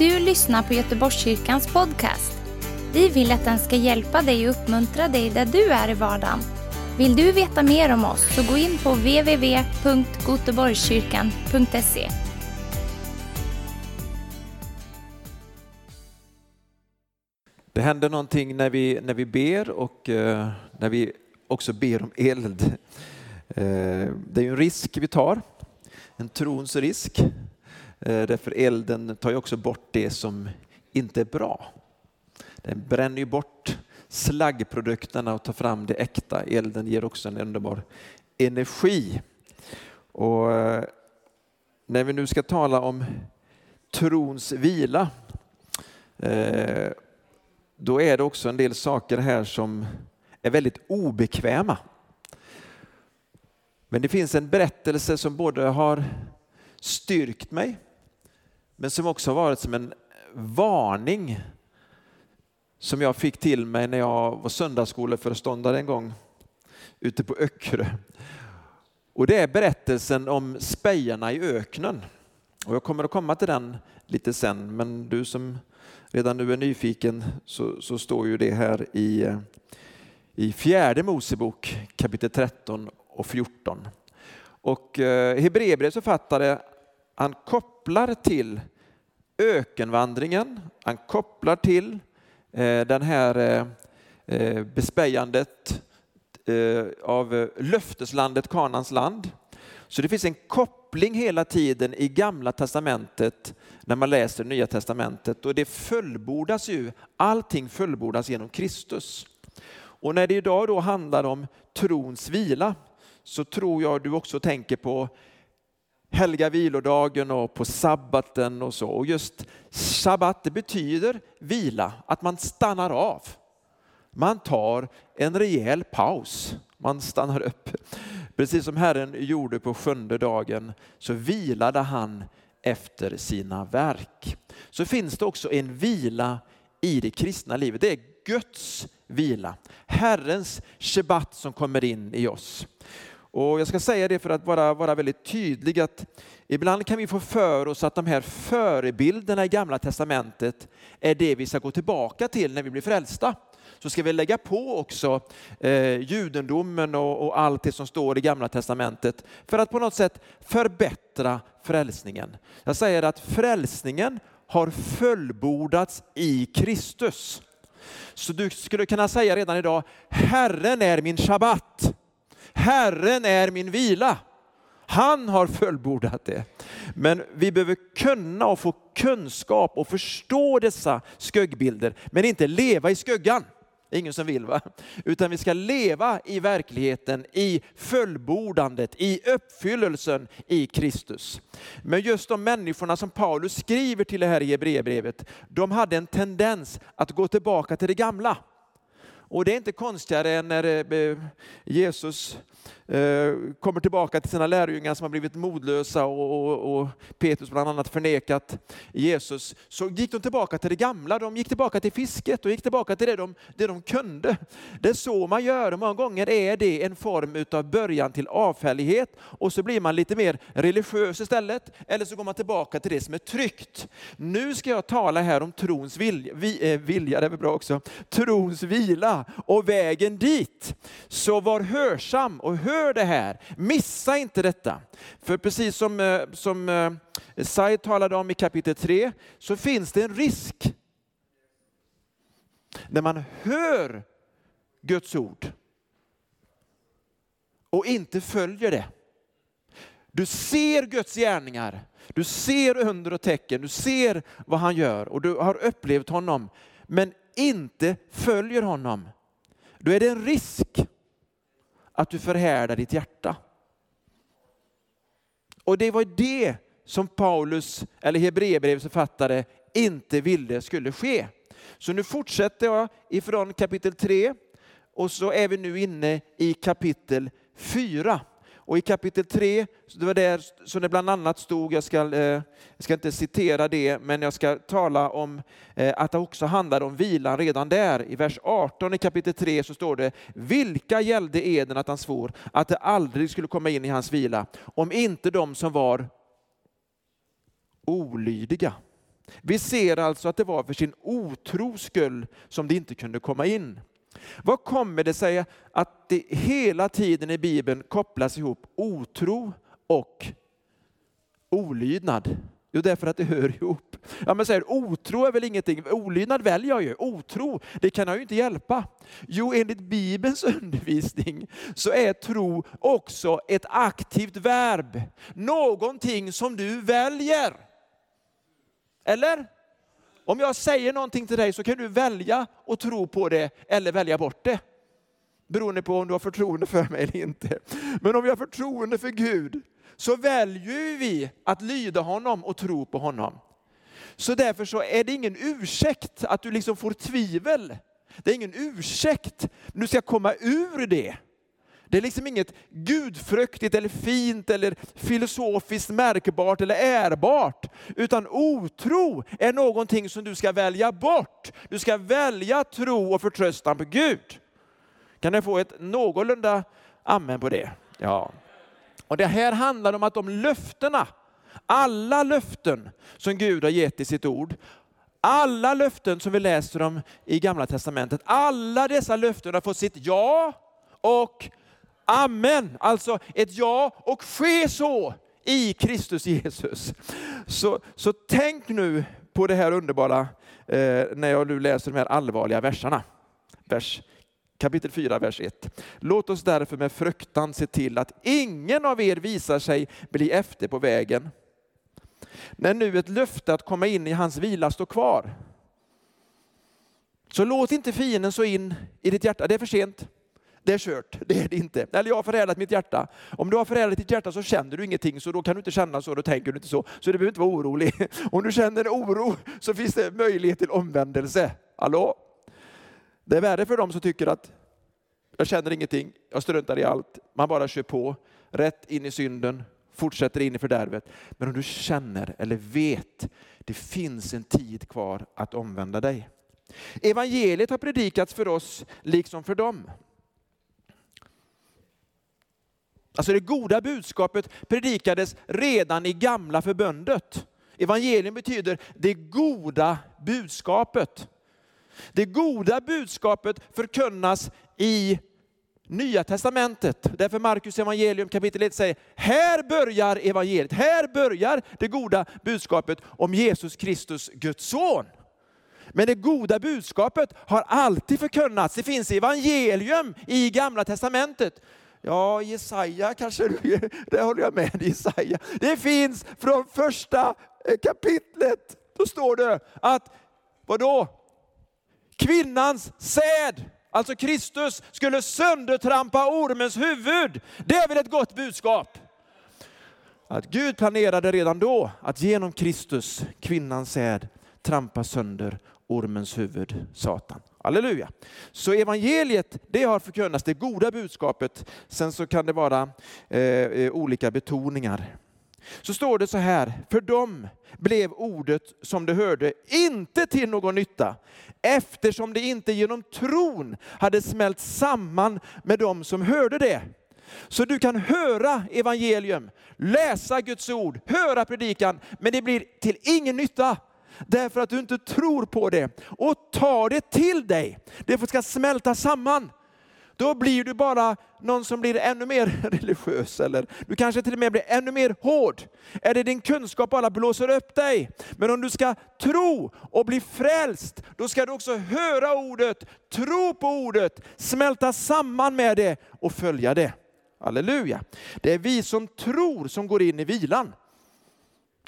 du lyssnar på Göteborgskyrkans podcast. Vi vill att den ska hjälpa dig och uppmuntra dig där du är i vardagen. Vill du veta mer om oss så gå in på www.goteborgskyrkan.se. Det händer någonting när vi, när vi ber och eh, när vi också ber om eld. Eh, det är ju en risk vi tar, en trons risk. Eh, därför elden tar ju också bort det som inte är bra. Den bränner ju bort slaggprodukterna och tar fram det äkta. Elden ger också en underbar energi. Och eh, när vi nu ska tala om trons vila eh, då är det också en del saker här som är väldigt obekväma. Men det finns en berättelse som både har styrkt mig men som också har varit som en varning som jag fick till mig när jag var söndagsskoleföreståndare en gång ute på Öckerö. Och det är berättelsen om spejarna i öknen. Och jag kommer att komma till den lite sen, men du som redan nu är nyfiken så, så står ju det här i, i fjärde Mosebok kapitel 13 och 14. Och eh, Hebreerbrevets författare han kopplar till ökenvandringen, han kopplar till eh, den här eh, eh, bespejandet eh, av löfteslandet Kanans land. Så det finns en koppling hela tiden i gamla testamentet när man läser nya testamentet och det fullbordas ju, allting fullbordas genom Kristus. Och när det idag då handlar om trons vila så tror jag du också tänker på helga vilodagen och på sabbaten och så. Och just sabbat det betyder vila, att man stannar av. Man tar en rejäl paus, man stannar upp. Precis som Herren gjorde på sjunde dagen så vilade han efter sina verk. Så finns det också en vila i det kristna livet. Det är Guds vila, Herrens shabbat som kommer in i oss. Och jag ska säga det för att vara, vara väldigt tydlig att ibland kan vi få för oss att de här förebilderna i gamla testamentet är det vi ska gå tillbaka till när vi blir frälsta. Så ska vi lägga på också eh, judendomen och, och allt det som står i gamla testamentet för att på något sätt förbättra frälsningen. Jag säger att frälsningen har fullbordats i Kristus. Så du skulle kunna säga redan idag, Herren är min shabbat. Herren är min vila. Han har fullbordat det. Men vi behöver kunna och få kunskap och förstå dessa skuggbilder, men inte leva i skuggan. Ingen som vill va? Utan vi ska leva i verkligheten, i fullbordandet, i uppfyllelsen i Kristus. Men just de människorna som Paulus skriver till det här i Hebreerbrevet, de hade en tendens att gå tillbaka till det gamla. Och det är inte konstigare än när eh, Jesus eh, kommer tillbaka till sina lärjungar som har blivit modlösa och, och, och, Petrus bland annat förnekat Jesus, så gick de tillbaka till det gamla. De gick tillbaka till fisket och gick tillbaka till det de, det de kunde. Det är så man gör. Många gånger är det en form av början till avfällighet och så blir man lite mer religiös istället. Eller så går man tillbaka till det som är tryggt. Nu ska jag tala här om trons vilja, vi, eh, vilja det är väl bra också, trons vila och vägen dit. Så var hörsam och hör det här, missa inte detta. För precis som, eh, som eh, Said talade om i kapitel 3 så finns det en risk när man hör Guds ord och inte följer det. Du ser Guds gärningar, du ser under och tecken, du ser vad han gör och du har upplevt honom men inte följer honom. Då är det en risk att du förhärdar ditt hjärta. Och det var det som Paulus, eller Hebreerbrevets författare, inte ville skulle ske. Så nu fortsätter jag ifrån kapitel 3 och så är vi nu inne i kapitel 4. Och i kapitel 3, det var där som det bland annat stod, jag ska, eh, jag ska inte citera det, men jag ska tala om eh, att det också handlar om vilan redan där. I vers 18 i kapitel 3 så står det, vilka gällde eden att han svor att det aldrig skulle komma in i hans vila, om inte de som var olydiga. Vi ser alltså att det var för sin otros skull som det inte kunde komma in. Vad kommer det sig att det hela tiden i Bibeln kopplas ihop otro och olydnad? Jo, därför att det hör ihop. Ja, men säger otro är väl ingenting, olydnad väljer jag ju. Otro, det kan jag ju inte hjälpa. Jo, enligt Bibelns undervisning så är tro också ett aktivt verb. Någonting som du väljer. Eller? Om jag säger någonting till dig så kan du välja att tro på det eller välja bort det. Beroende på om du har förtroende för mig eller inte. Men om vi har förtroende för Gud så väljer vi att lyda honom och tro på honom. Så därför så är det ingen ursäkt att du liksom får tvivel. Det är ingen ursäkt. Du ska komma ur det. Det är liksom inget gudfruktigt eller fint eller filosofiskt märkbart eller ärbart. Utan otro är någonting som du ska välja bort. Du ska välja tro och förtröstan på Gud. Kan jag få ett någorlunda amen på det? Ja. Och det här handlar om att de löftena, alla löften som Gud har gett i sitt ord, alla löften som vi läser om i Gamla Testamentet, alla dessa löften har fått sitt ja och amen. Alltså ett ja och ske så i Kristus Jesus. Så, så tänk nu på det här underbara eh, när jag nu läser de här allvarliga verserna. Vers kapitel 4, vers 1. Låt oss därför med fruktan se till att ingen av er visar sig bli efter på vägen. När nu ett löfte att komma in i hans vila står kvar. Så låt inte fienden så in i ditt hjärta, det är för sent. Det är kört, det är det inte. Eller jag har förädlat mitt hjärta. Om du har förädlat ditt hjärta så känner du ingenting, så då kan du inte känna så, då tänker du inte så. Så du behöver inte vara orolig. Om du känner oro så finns det möjlighet till omvändelse. Hallå? Det är värre för dem som tycker att jag känner ingenting, jag struntar i allt. Man bara kör på, rätt in i synden, fortsätter in i fördärvet. Men om du känner eller vet, det finns en tid kvar att omvända dig. Evangeliet har predikats för oss liksom för dem. Alltså det goda budskapet predikades redan i gamla förbundet. Evangelium betyder det goda budskapet. Det goda budskapet förkunnas i Nya testamentet. Därför Markus evangelium kapitel 1 säger, här börjar evangeliet, här börjar det goda budskapet om Jesus Kristus, Guds son. Men det goda budskapet har alltid förkunnats. Det finns evangelium i gamla testamentet. Ja, Jesaja kanske, det håller jag med Jesaja. Det finns från första eh, kapitlet. Då står det att, vadå? Kvinnans säd, alltså Kristus, skulle söndertrampa ormens huvud. Det är väl ett gott budskap? Att Gud planerade redan då att genom Kristus, kvinnans säd, trampa sönder ormens huvud, Satan. Halleluja. Så evangeliet, det har förkunnats, det goda budskapet. Sen så kan det vara eh, eh, olika betoningar. Så står det så här, för dem blev ordet som de hörde inte till någon nytta, eftersom det inte genom tron hade smält samman med dem som hörde det. Så du kan höra evangelium, läsa Guds ord, höra predikan, men det blir till ingen nytta därför att du inte tror på det och tar det till dig. Det ska smälta samman. Då blir du bara någon som blir ännu mer religiös eller du kanske till och med blir ännu mer hård. Är det din kunskap bara blåser upp dig? Men om du ska tro och bli frälst, då ska du också höra ordet, tro på ordet, smälta samman med det och följa det. Halleluja. Det är vi som tror som går in i vilan.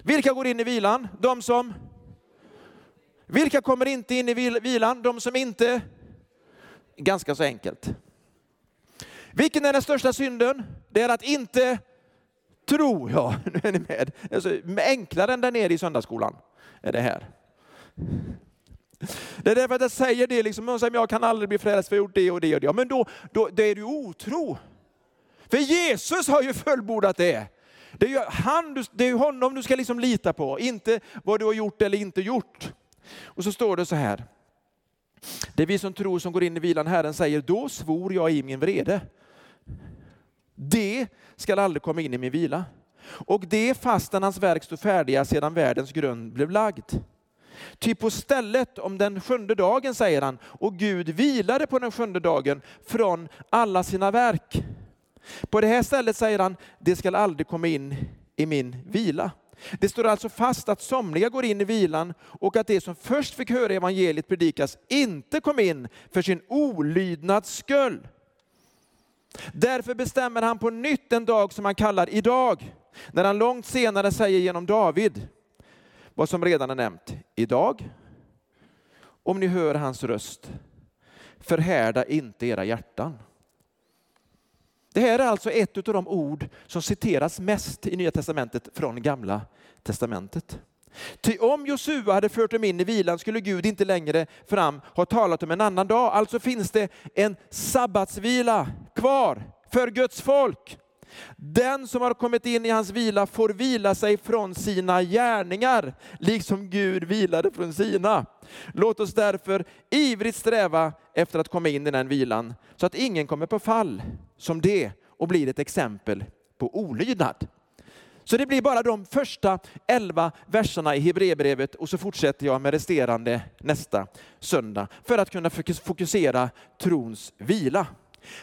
Vilka går in i vilan? De som vilka kommer inte in i vilan? De som inte... Ganska så enkelt. Vilken är den största synden? Det är att inte tro. Ja, nu är ni med. Alltså, enklare än där nere i söndagsskolan är det här. Det är därför att jag säger det, liksom, jag, säger, jag kan aldrig bli frälst för jag har gjort det och det och det. Ja, men då, då det är du otro. För Jesus har ju fullbordat det. Det är ju, han, det är honom du ska liksom lita på, inte vad du har gjort eller inte gjort. Och så står det så här. Det är vi som tror som går in i vilan. Herren säger, då svor jag i min vrede. Det skall aldrig komma in i min vila. Och det fastän hans verk stod färdiga sedan världens grund blev lagd. Ty på stället om den sjunde dagen, säger han, och Gud vilade på den sjunde dagen från alla sina verk. På det här stället säger han, det skall aldrig komma in i min vila. Det står alltså fast att somliga går in i vilan och att de som först fick höra evangeliet predikas inte kom in för sin olydnads skull. Därför bestämmer han på nytt en dag som han kallar idag, när han långt senare säger genom David, vad som redan är nämnt. Idag, om ni hör hans röst, förhärda inte era hjärtan. Det här är alltså ett av de ord som citeras mest i Nya Testamentet från Gamla Testamentet. Ty om Josua hade fört dem in i vilan skulle Gud inte längre fram ha talat om en annan dag. Alltså finns det en sabbatsvila kvar för Guds folk. Den som har kommit in i hans vila får vila sig från sina gärningar, liksom Gud vilade från sina. Låt oss därför ivrigt sträva efter att komma in i den vilan, så att ingen kommer på fall som det och blir ett exempel på olydnad. Så det blir bara de första elva verserna i Hebreerbrevet och så fortsätter jag med resterande nästa söndag för att kunna fokusera trons vila.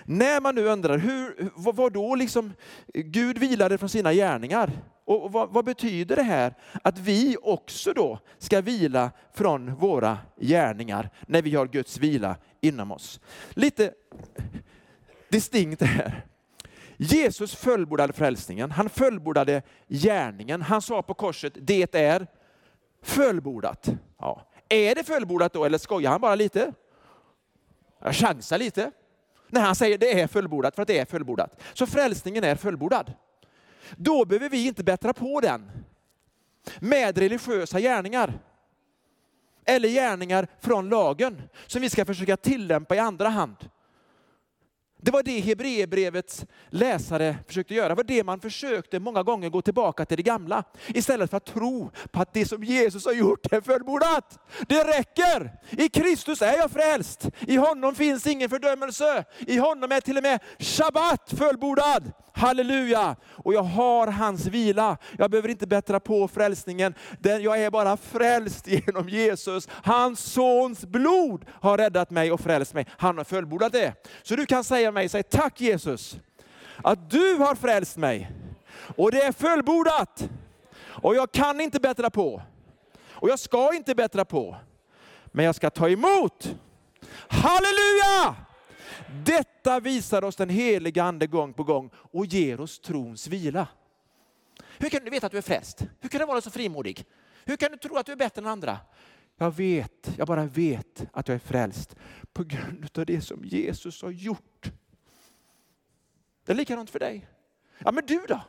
När man nu undrar, hur, vad, vad då liksom Gud vilade från sina gärningar? Och vad, vad, betyder det här att vi också då ska vila från våra gärningar när vi har Guds vila inom oss? Lite distinkt här. Jesus fullbordade frälsningen, han fullbordade gärningen. Han sa på korset, det är fullbordat. Ja. Är det fullbordat då eller skojar han bara lite? Jag chansar lite när han säger det är fullbordat för att det är fullbordat. Så frälsningen är fullbordad. Då behöver vi inte bättra på den med religiösa gärningar. Eller gärningar från lagen som vi ska försöka tillämpa i andra hand. Det var det Hebreerbrevets läsare försökte göra. Det var det man försökte många gånger gå tillbaka till det gamla. Istället för att tro på att det som Jesus har gjort är fullbordat. Det räcker! I Kristus är jag frälst. I honom finns ingen fördömelse. I honom är till och med Shabbat fullbordad. Halleluja! Och jag har hans vila. Jag behöver inte bättra på frälsningen. Jag är bara frälst genom Jesus. Hans sons blod har räddat mig och frälst mig. Han har fullbordat det. Så du kan säga mig, säg tack Jesus, att du har frälst mig. Och det är fullbordat. Och jag kan inte bättra på. Och jag ska inte bättra på. Men jag ska ta emot. Halleluja! Detta visar oss den heliga Ande gång på gång och ger oss trons vila. Hur kan du veta att du är frälst? Hur kan du vara så frimodig? Hur kan du tro att du är bättre än andra? Jag vet, jag bara vet att jag är frälst på grund av det som Jesus har gjort. Det är likadant för dig. Ja men du då?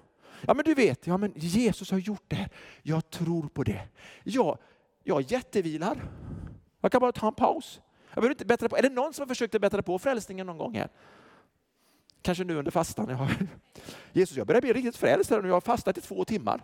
Ja men du vet, ja men Jesus har gjort det. Jag tror på det. Jag, jag jättevilar. Jag kan bara ta en paus. Jag behöver inte bättra på. Är det någon som har försökt att bättra på frälsningen någon gång här? Kanske nu under fastan. Jag har... Jesus, jag börjar bli riktigt frälst här nu. Jag har fastat i två timmar.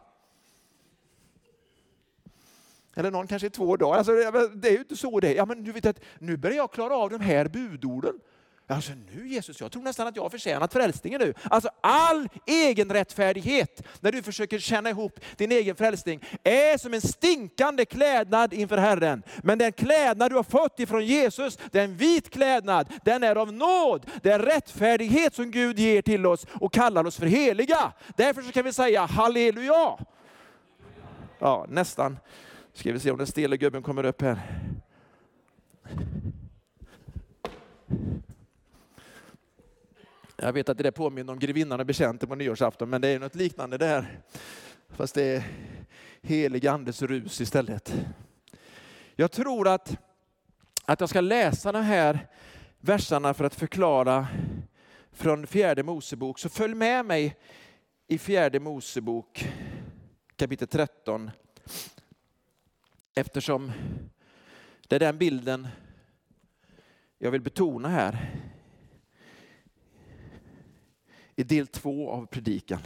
Eller någon kanske i två dagar. Alltså, det är ju inte så det är. Ja, men du vet att nu börjar jag klara av de här budorden. Alltså nu Jesus, jag tror nästan att jag har förtjänat frälsningen nu. Alltså all egen rättfärdighet när du försöker känna ihop din egen frälsning är som en stinkande klädnad inför Herren. Men den klädnad du har fått ifrån Jesus, den vit klädnad, den är av nåd. Det är rättfärdighet som Gud ger till oss och kallar oss för heliga. Därför så kan vi säga halleluja. Ja, nästan. Ska vi se om den stela gubben kommer upp här. Jag vet att det där påminner om grevinnan och betjänten på nyårsafton, men det är något liknande där. Fast det är helig andes rus istället. Jag tror att, att jag ska läsa de här verserna för att förklara från fjärde Mosebok. Så följ med mig i fjärde Mosebok kapitel 13. Eftersom det är den bilden jag vill betona här i del två av predikan.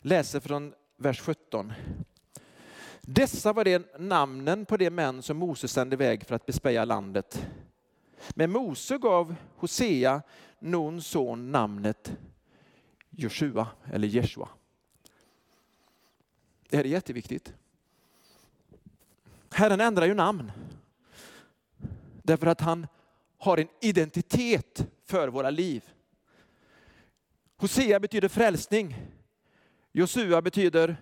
Läser från vers 17. Dessa var det namnen på de män som Mose sände iväg för att bespeja landet. Men Mose gav Hosea, Nuns son, namnet Joshua eller Jeshua. Det här är jätteviktigt. Herren ändrar ju namn. Därför att han har en identitet för våra liv. Hosea betyder frälsning. Josua betyder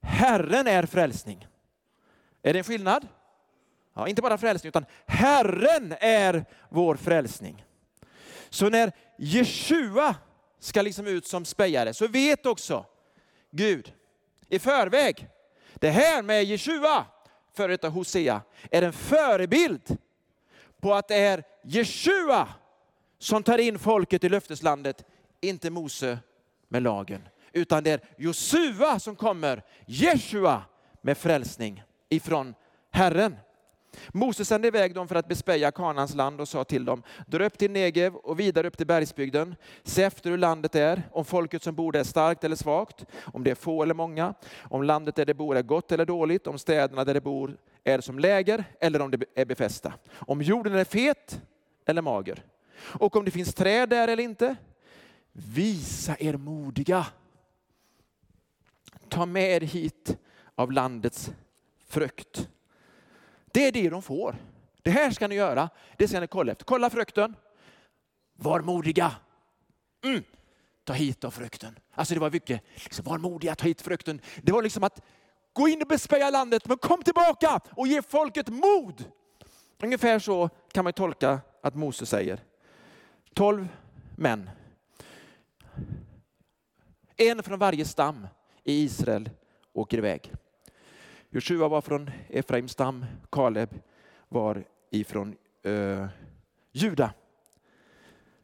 Herren är frälsning. Är det en skillnad? Ja, inte bara frälsning, utan Herren är vår frälsning. Så när Jeshua ska liksom ut som spejare så vet också Gud i förväg, det här med Jeshua, före detta Hosea, är en förebild på att det är Jeshua som tar in folket i löfteslandet, inte Mose med lagen. Utan det är Josua som kommer, Jeshua, med frälsning ifrån Herren. Mose sände iväg dem för att bespeja Kanans land och sa till dem, dra upp till Negev och vidare upp till bergsbygden. Se efter hur landet är, om folket som bor där är starkt eller svagt, om det är få eller många, om landet där de bor är gott eller dåligt, om städerna där de bor är som läger eller om de är befästa. Om jorden är fet eller mager. Och om det finns träd där eller inte. Visa er modiga. Ta med er hit av landets frukt. Det är det de får. Det här ska ni göra. Det ska ni kolla efter. Kolla frukten. Var modiga. Mm. Ta hit av frukten. Alltså det var mycket, liksom, var modiga, ta hit frukten. Det var liksom att gå in och bespeja landet, men kom tillbaka och ge folket mod. Ungefär så kan man tolka att Mose säger. Tolv män. En från varje stam i Israel åker iväg. Joshua var från Efraims stam, Kaleb var ifrån eh, Juda.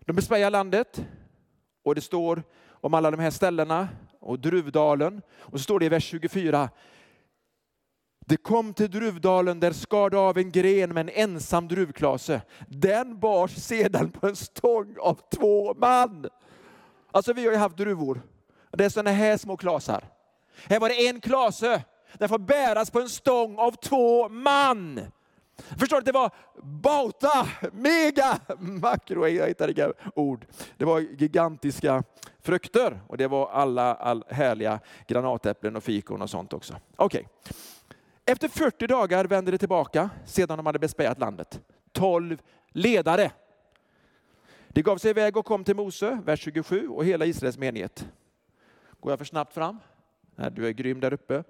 De bespejar landet och det står om alla de här ställena och Druvdalen. Och så står det i vers 24. Det kom till Druvdalen där skar av en gren med en ensam druvklase. Den bars sedan på en stång av två man. Alltså vi har ju haft druvor. Det är sådana här små klasar. Här var det en klase den får bäras på en stång av två man. Förstår du? Det var bauta, mega, makro, jag hittar inga ord. Det var gigantiska frukter och det var alla all härliga granatäpplen och fikon och sånt också. Okej. Okay. Efter 40 dagar vände det tillbaka sedan de hade bespejat landet. 12 ledare. De gav sig iväg och kom till Mose, vers 27, och hela Israels menighet. Går jag för snabbt fram? Nej, du är grym där uppe.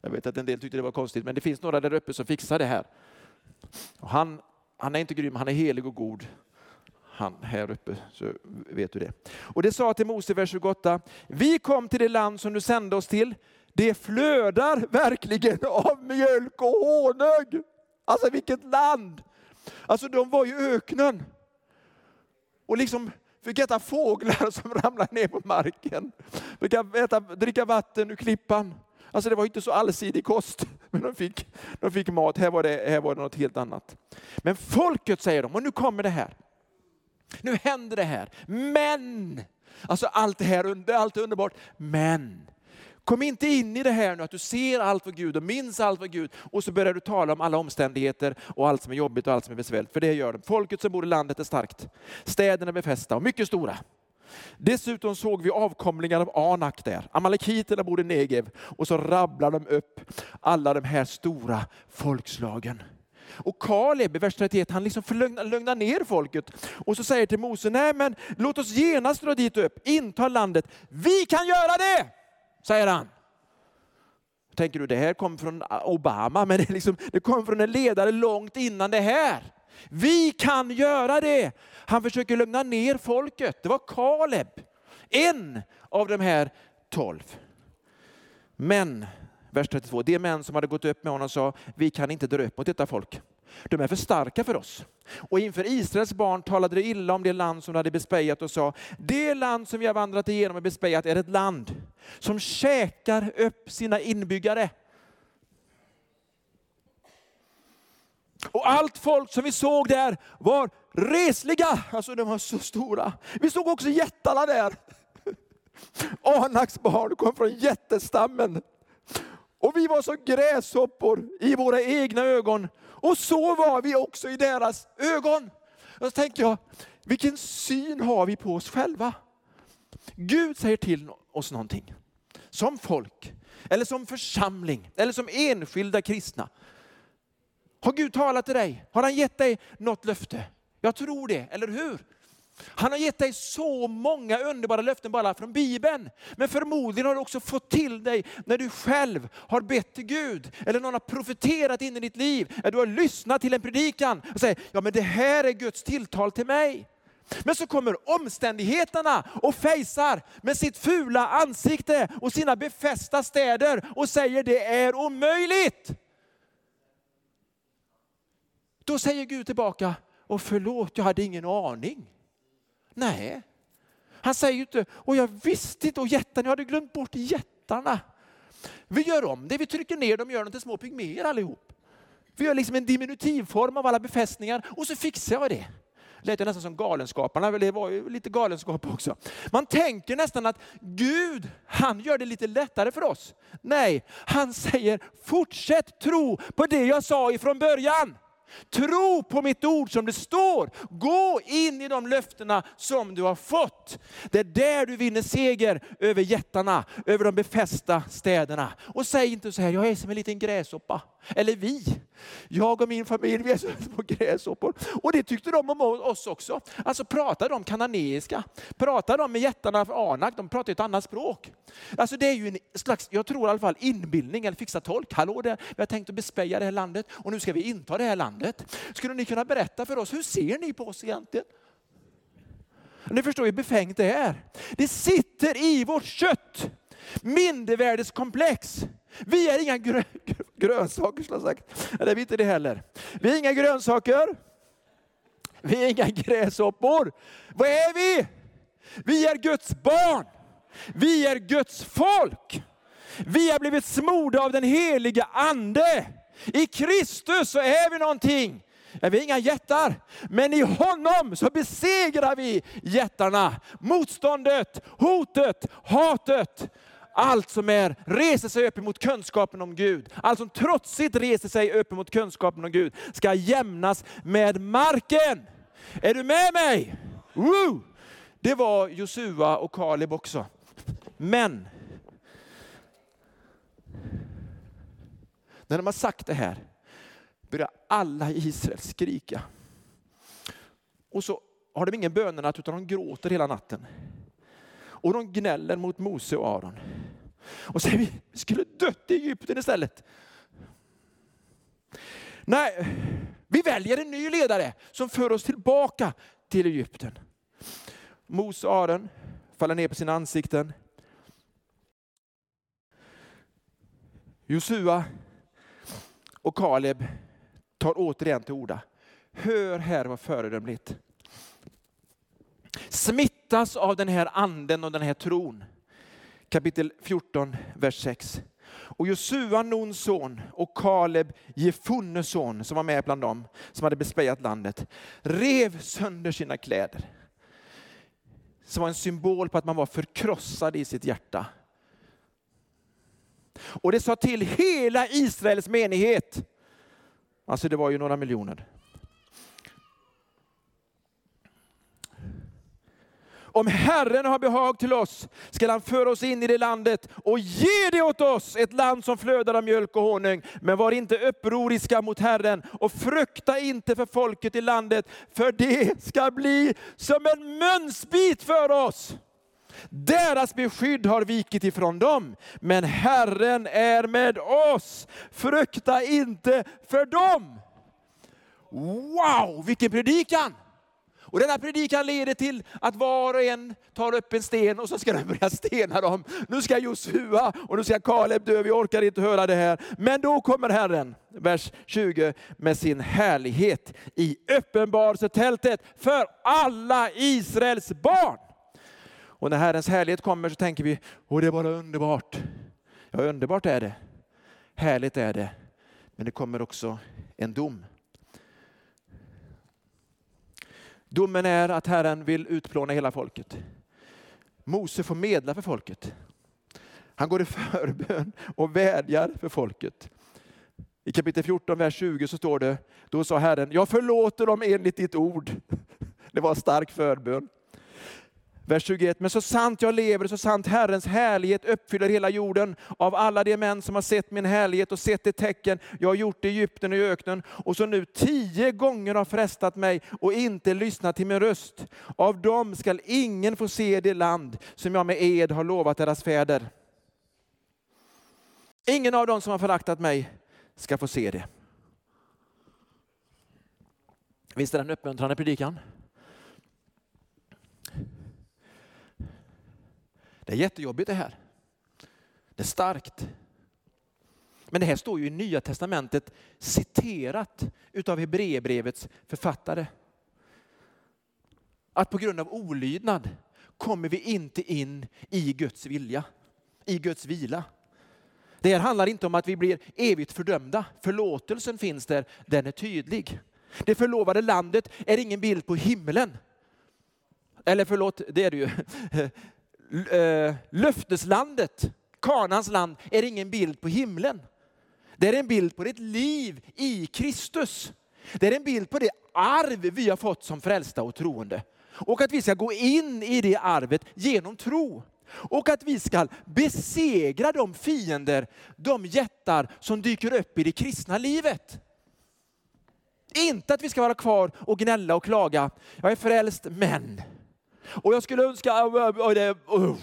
Jag vet att en del tyckte det var konstigt, men det finns några där uppe som fixar det här. Och han, han är inte grym, han är helig och god. Han här uppe, så vet du det. Och det sa till Mose, vers 28, vi kom till det land som du sände oss till. Det flödar verkligen av mjölk och honung. Alltså vilket land! Alltså de var i öknen. Och liksom fick äta fåglar som ramlade ner på marken. Fick äta, dricka vatten ur klippan. Alltså det var inte så allsidig kost, men de fick, de fick mat. Här var, det, här var det något helt annat. Men folket säger de, och nu kommer det här. Nu händer det här. Men, alltså allt det här, allt är underbart. Men, Kom inte in i det här nu att du ser allt för Gud och minns allt för Gud och så börjar du tala om alla omständigheter och allt som är jobbigt och allt som är besvärligt. För det gör de. Folket som bor i landet är starkt. Städerna är befästa och mycket stora. Dessutom såg vi avkomlingar av Anak där. Amalekiterna bor i Negev och så rabblar de upp alla de här stora folkslagen. Och Kaleb i vers 31, han liksom lugnar ner folket och så säger till Mose, nej men låt oss genast dra dit upp, inta landet. Vi kan göra det! säger han. Tänker du, det här kom från Obama, men det, liksom, det kom från en ledare långt innan det här. Vi kan göra det. Han försöker lugna ner folket. Det var Kaleb, en av de här tolv. Men, vers 32, de män som hade gått upp med honom sa, vi kan inte dra upp mot detta folk. De är för starka för oss. Och inför Israels barn talade de illa om det land som de hade bespejat och sa, det land som vi har vandrat igenom och bespejat är ett land som käkar upp sina inbyggare. Och allt folk som vi såg där var resliga, alltså de var så stora. Vi såg också jättarna där. Anaks barn kom från jättestammen. Och vi var som gräshoppor i våra egna ögon. Och så var vi också i deras ögon. Och så tänker jag, vilken syn har vi på oss själva? Gud säger till oss någonting. Som folk, eller som församling, eller som enskilda kristna. Har Gud talat till dig? Har han gett dig något löfte? Jag tror det, eller hur? Han har gett dig så många underbara löften bara från Bibeln. Men förmodligen har du också fått till dig när du själv har bett till Gud. Eller någon har profeterat in i ditt liv. Eller du har lyssnat till en predikan och säger, ja men det här är Guds tilltal till mig. Men så kommer omständigheterna och fejsar med sitt fula ansikte och sina befästa städer och säger det är omöjligt. Då säger Gud tillbaka, och förlåt, jag hade ingen aning. Nej. Han säger ju inte, och jag visste inte, och jättarna, jag hade glömt bort jättarna. Vi gör om det, vi trycker ner dem och gör dem till små pygméer allihop. Vi gör liksom en diminutivform av alla befästningar och så fixar jag det. Lät jag nästan som galenskaparna, det var ju lite galenskap också. Man tänker nästan att Gud, han gör det lite lättare för oss. Nej, han säger fortsätt tro på det jag sa ifrån början. Tro på mitt ord som det står. Gå in i de löftena som du har fått. Det är där du vinner seger över jättarna, över de befästa städerna. Och säg inte så här, jag är som en liten gräshoppa. Eller vi. Jag och min familj, vi är som gräshoppor. Och det tyckte de om oss också. Alltså pratade de kananeiska? Pratade de med jättarna för Anak? De pratade ett annat språk. Alltså det är ju en slags, jag tror i alla fall inbildning eller fixa tolk. Hallå där, vi har tänkt att bespeja det här landet och nu ska vi inta det här landet. Skulle ni kunna berätta för oss, hur ser ni på oss egentligen? Ni förstår hur befängt det är. Det sitter i vårt kött. Mindervärdeskomplex. Vi är inga grö grönsaker, skulle jag sagt. Eller är vi inte det heller. Vi är inga grönsaker. Vi är inga gräshoppor. Vad är vi? Vi är Guds barn. Vi är Guds folk. Vi har blivit smorda av den heliga ande. I Kristus så är vi någonting. Vi är inga jättar, men i honom så besegrar vi jättarna. Motståndet, hotet, hatet. Allt som är, reser sig upp emot kunskapen om Gud, allt som trotsigt reser sig upp emot kunskapen om Gud, ska jämnas med marken. Är du med mig? Woo! Det var Josua och Kaleb också. Men, när de har sagt det här, börjar alla i Israel skrika. Och så har de ingen bönenatt utan de gråter hela natten. Och de gnäller mot Mose och Aron. Och säger vi skulle dött i Egypten istället. Nej, vi väljer en ny ledare som för oss tillbaka till Egypten. Mose och Aron faller ner på sina ansikten. Josua och Kaleb tar återigen till orda. Hör här vad föredömligt. Smittas av den här anden och den här tron. Kapitel 14, vers 6. Och Josua, Nuns son, och Kaleb, Jefunnes son, som var med bland dem, som hade bespejat landet, rev sönder sina kläder. Som var en symbol på att man var förkrossad i sitt hjärta. Och det sa till hela Israels menighet. Alltså det var ju några miljoner. Om Herren har behag till oss skall han föra oss in i det landet och ge det åt oss, ett land som flödar av mjölk och honung. Men var inte upproriska mot Herren och frukta inte för folket i landet, för det ska bli som en mönsbit för oss. Deras beskydd har vikit ifrån dem, men Herren är med oss. Frukta inte för dem. Wow, vilken predikan! Och denna predikan leder till att var och en tar upp en sten och så ska de börja stena dem. Nu ska Josua och nu ska Kaleb dö, vi orkar inte höra det här. Men då kommer Herren, vers 20, med sin härlighet i uppenbarelsetältet för alla Israels barn. Och när Herrens härlighet kommer så tänker vi, åh det är bara underbart. Ja, underbart är det. Härligt är det. Men det kommer också en dom. Domen är att Herren vill utplåna hela folket. Mose får medla för folket. Han går i förbön och vädjar för folket. I kapitel 14, vers 20 så står det, då sa Herren, jag förlåter dem enligt ditt ord. Det var en stark förbön. Vers 21, men så sant jag lever, så sant Herrens härlighet uppfyller hela jorden. Av alla de män som har sett min härlighet och sett det tecken jag har gjort i Egypten och i öknen, och som nu tio gånger har frestat mig och inte lyssnat till min röst. Av dem skall ingen få se det land som jag med ed har lovat deras fäder. Ingen av dem som har föraktat mig ska få se det. Visst är det en uppmuntrande predikan? Det är jättejobbigt det här. Det är starkt. Men det här står ju i Nya Testamentet citerat utav Hebreerbrevets författare. Att på grund av olydnad kommer vi inte in i Guds vilja, i Guds vila. Det här handlar inte om att vi blir evigt fördömda. Förlåtelsen finns där, den är tydlig. Det förlovade landet är ingen bild på himlen. Eller förlåt, det är det ju. Eh, löfteslandet, Kanans land, är ingen bild på himlen. Det är en bild på ditt liv i Kristus. Det är en bild på det arv vi har fått som frälsta och troende. Och att vi ska gå in i det arvet genom tro. Och att vi ska besegra de fiender, de jättar som dyker upp i det kristna livet. Inte att vi ska vara kvar och gnälla och klaga. Jag är frälst, men. Och jag skulle önska... Äh, äh, äh,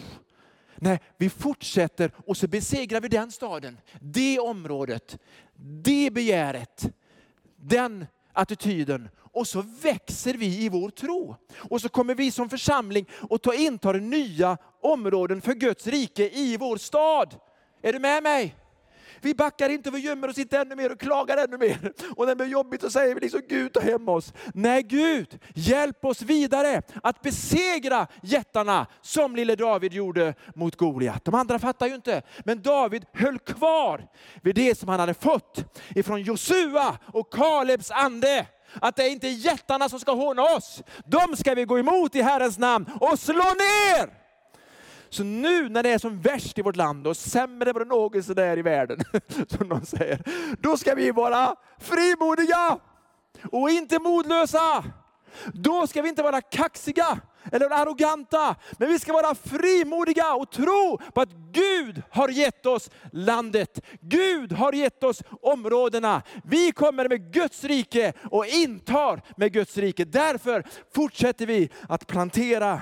Nej, vi fortsätter och så besegrar vi den staden, det området, det begäret, den attityden. Och så växer vi i vår tro. Och så kommer vi som församling och ta intar nya områden för Guds rike i vår stad. Är du med mig? Vi backar inte, vi gömmer oss inte ännu mer och klagar ännu mer. Och när det blir jobbigt så säger vi liksom Gud ta hem oss. Nej Gud, hjälp oss vidare att besegra jättarna som lille David gjorde mot Goliat. De andra fattar ju inte, men David höll kvar vid det som han hade fått ifrån Josua och Kalebs ande att det är inte jättarna som ska håna oss. De ska vi gå emot i Herrens namn och slå ner. Så nu när det är som värst i vårt land och sämre än vad det någonsin är i världen, som någon säger, då ska vi vara frimodiga och inte modlösa. Då ska vi inte vara kaxiga eller arroganta, men vi ska vara frimodiga och tro på att Gud har gett oss landet. Gud har gett oss områdena. Vi kommer med Guds rike och intar med Guds rike. Därför fortsätter vi att plantera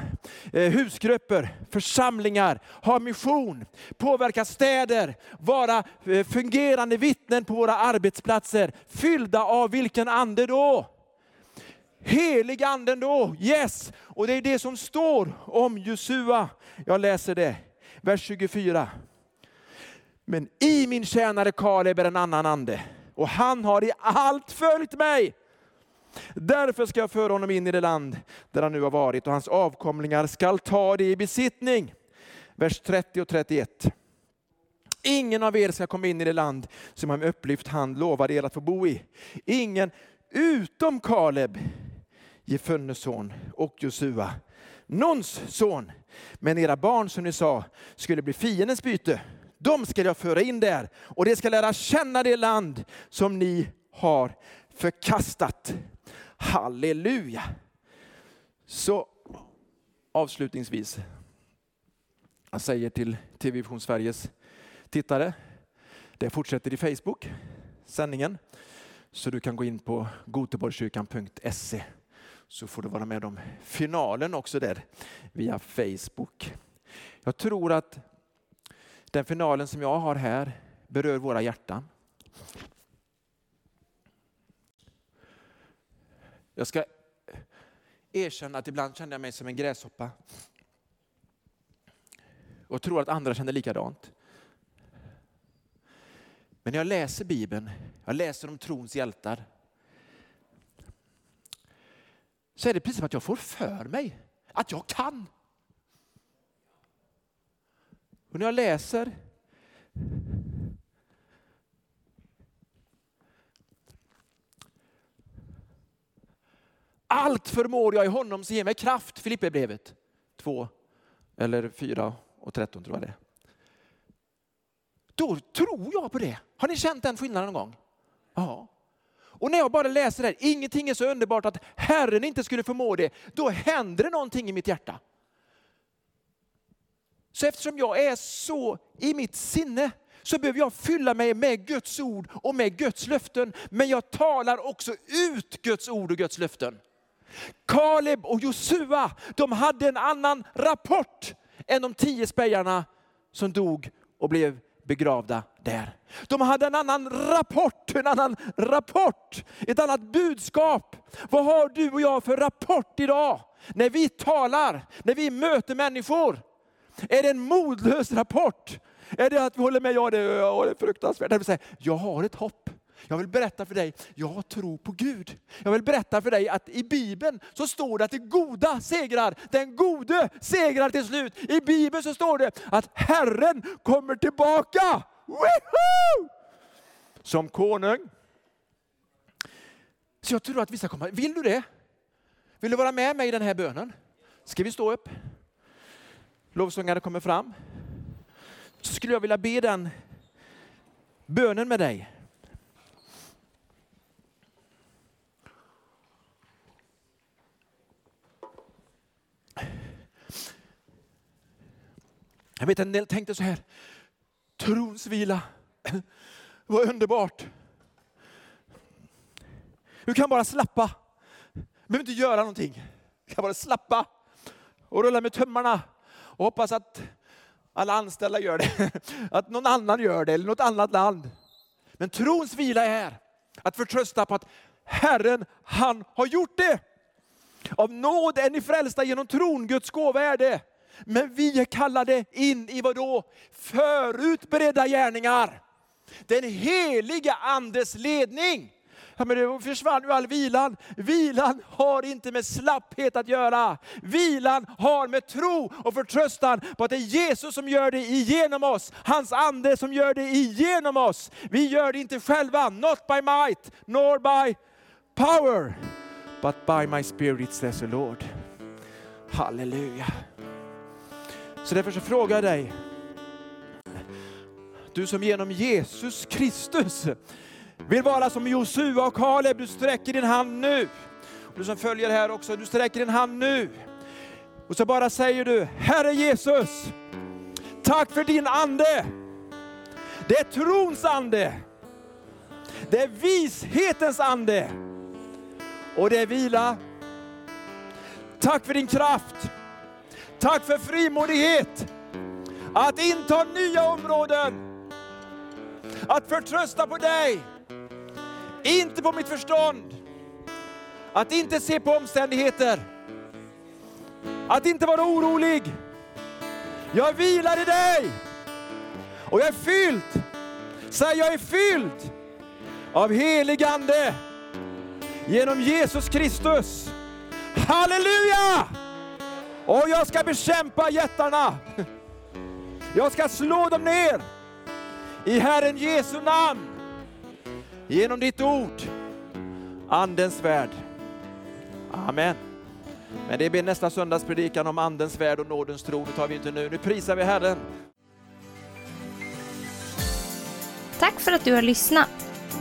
eh, husgrupper, församlingar, ha mission, påverka städer, vara eh, fungerande vittnen på våra arbetsplatser. Fyllda av vilken ande då? Helig anden då, yes! Och det är det som står om Josua. Jag läser det, vers 24. Men i min tjänare Kaleb är en annan ande och han har i allt följt mig. Därför ska jag föra honom in i det land där han nu har varit och hans avkomlingar skall ta det i besittning. Vers 30 och 31. Ingen av er ska komma in i det land som han med upplyft hand lovade er att få bo i. Ingen utom Kaleb Jefunnes son och Josua, Nuns son. Men era barn som ni sa skulle bli fiendens byte. De ska jag föra in där och de ska lära känna det land som ni har förkastat. Halleluja! Så avslutningsvis, jag säger till TV Vision Sveriges tittare, det fortsätter i Facebook, sändningen, så du kan gå in på goteborgskyrkan.se så får du vara med om finalen också där via Facebook. Jag tror att den finalen som jag har här berör våra hjärtan. Jag ska erkänna att ibland känner jag mig som en gräshoppa. Och tror att andra känner likadant. Men när jag läser Bibeln, jag läser om trons hjältar, så är det precis som att jag får för mig att jag kan. Och när jag läser Allt förmår jag i honom som ger mig kraft, Filipperbrevet 2 eller 4 och 13 tror jag det är. Då tror jag på det. Har ni känt den skillnaden någon gång? Ja. Och när jag bara läser det här, ingenting är så underbart att Herren inte skulle förmå det, då händer det någonting i mitt hjärta. Så eftersom jag är så i mitt sinne så behöver jag fylla mig med Guds ord och med Guds löften. Men jag talar också ut Guds ord och Guds löften. Kaleb och Josua, de hade en annan rapport än de tio spejarna som dog och blev begravda där. De hade en annan rapport, en annan rapport, ett annat budskap. Vad har du och jag för rapport idag? När vi talar, när vi möter människor. Är det en modlös rapport? Är det att vi håller med? Ja, det är fruktansvärt. Jag, jag har ett hopp. Jag vill berätta för dig, jag tror på Gud. Jag vill berätta för dig att i Bibeln så står det att det goda segrar. Den gode segrar till slut. I Bibeln så står det att Herren kommer tillbaka. Woohoo! Som konung. Så jag tror att vi ska komma. Vill du det? Vill du vara med mig i den här bönen? Ska vi stå upp? Lovsångare kommer fram. Så skulle jag vilja be den bönen med dig. Jag vet en del tänkte så här, trons vila, vad underbart. Du kan bara slappa, du behöver inte göra någonting. Du kan bara slappa och rulla med tömmarna och hoppas att alla anställda gör det, att någon annan gör det eller något annat land. Men trons vila är att förtrösta på att Herren, han har gjort det. Av nåd är ni frälsta genom tron, Guds gåva är det. Men vi är kallade in i vad då? Förutberedda gärningar. Den heliga andes ledning. Ja, men det försvann ju all vilan. Vilan har inte med slapphet att göra. Vilan har med tro och förtröstan på att det är Jesus som gör det igenom oss. Hans ande som gör det igenom oss. Vi gör det inte själva, not by might, nor by power, but by my spirit says the Lord. Halleluja. Så därför så frågar jag dig, du som genom Jesus Kristus vill vara som Josua och Kaleb, du sträcker din hand nu. Du som följer här också, du sträcker din hand nu. Och så bara säger du, Herre Jesus, tack för din ande. Det är trons ande. Det är vishetens ande. Och det är vila. Tack för din kraft. Tack för frimodighet att inta nya områden. Att förtrösta på dig, inte på mitt förstånd. Att inte se på omständigheter. Att inte vara orolig. Jag vilar i dig. Och jag är fylld, säg jag är fylld av helig ande genom Jesus Kristus. Halleluja! Och jag ska bekämpa jättarna. Jag ska slå dem ner i Herren Jesu namn. Genom ditt ord, Andens värld. Amen. Men det blir nästa söndags predikan om Andens värld och nådens tro. Det tar vi inte nu. Nu prisar vi Herren. Tack för att du har lyssnat.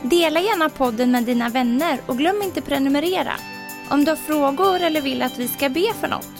Dela gärna podden med dina vänner och glöm inte prenumerera. Om du har frågor eller vill att vi ska be för något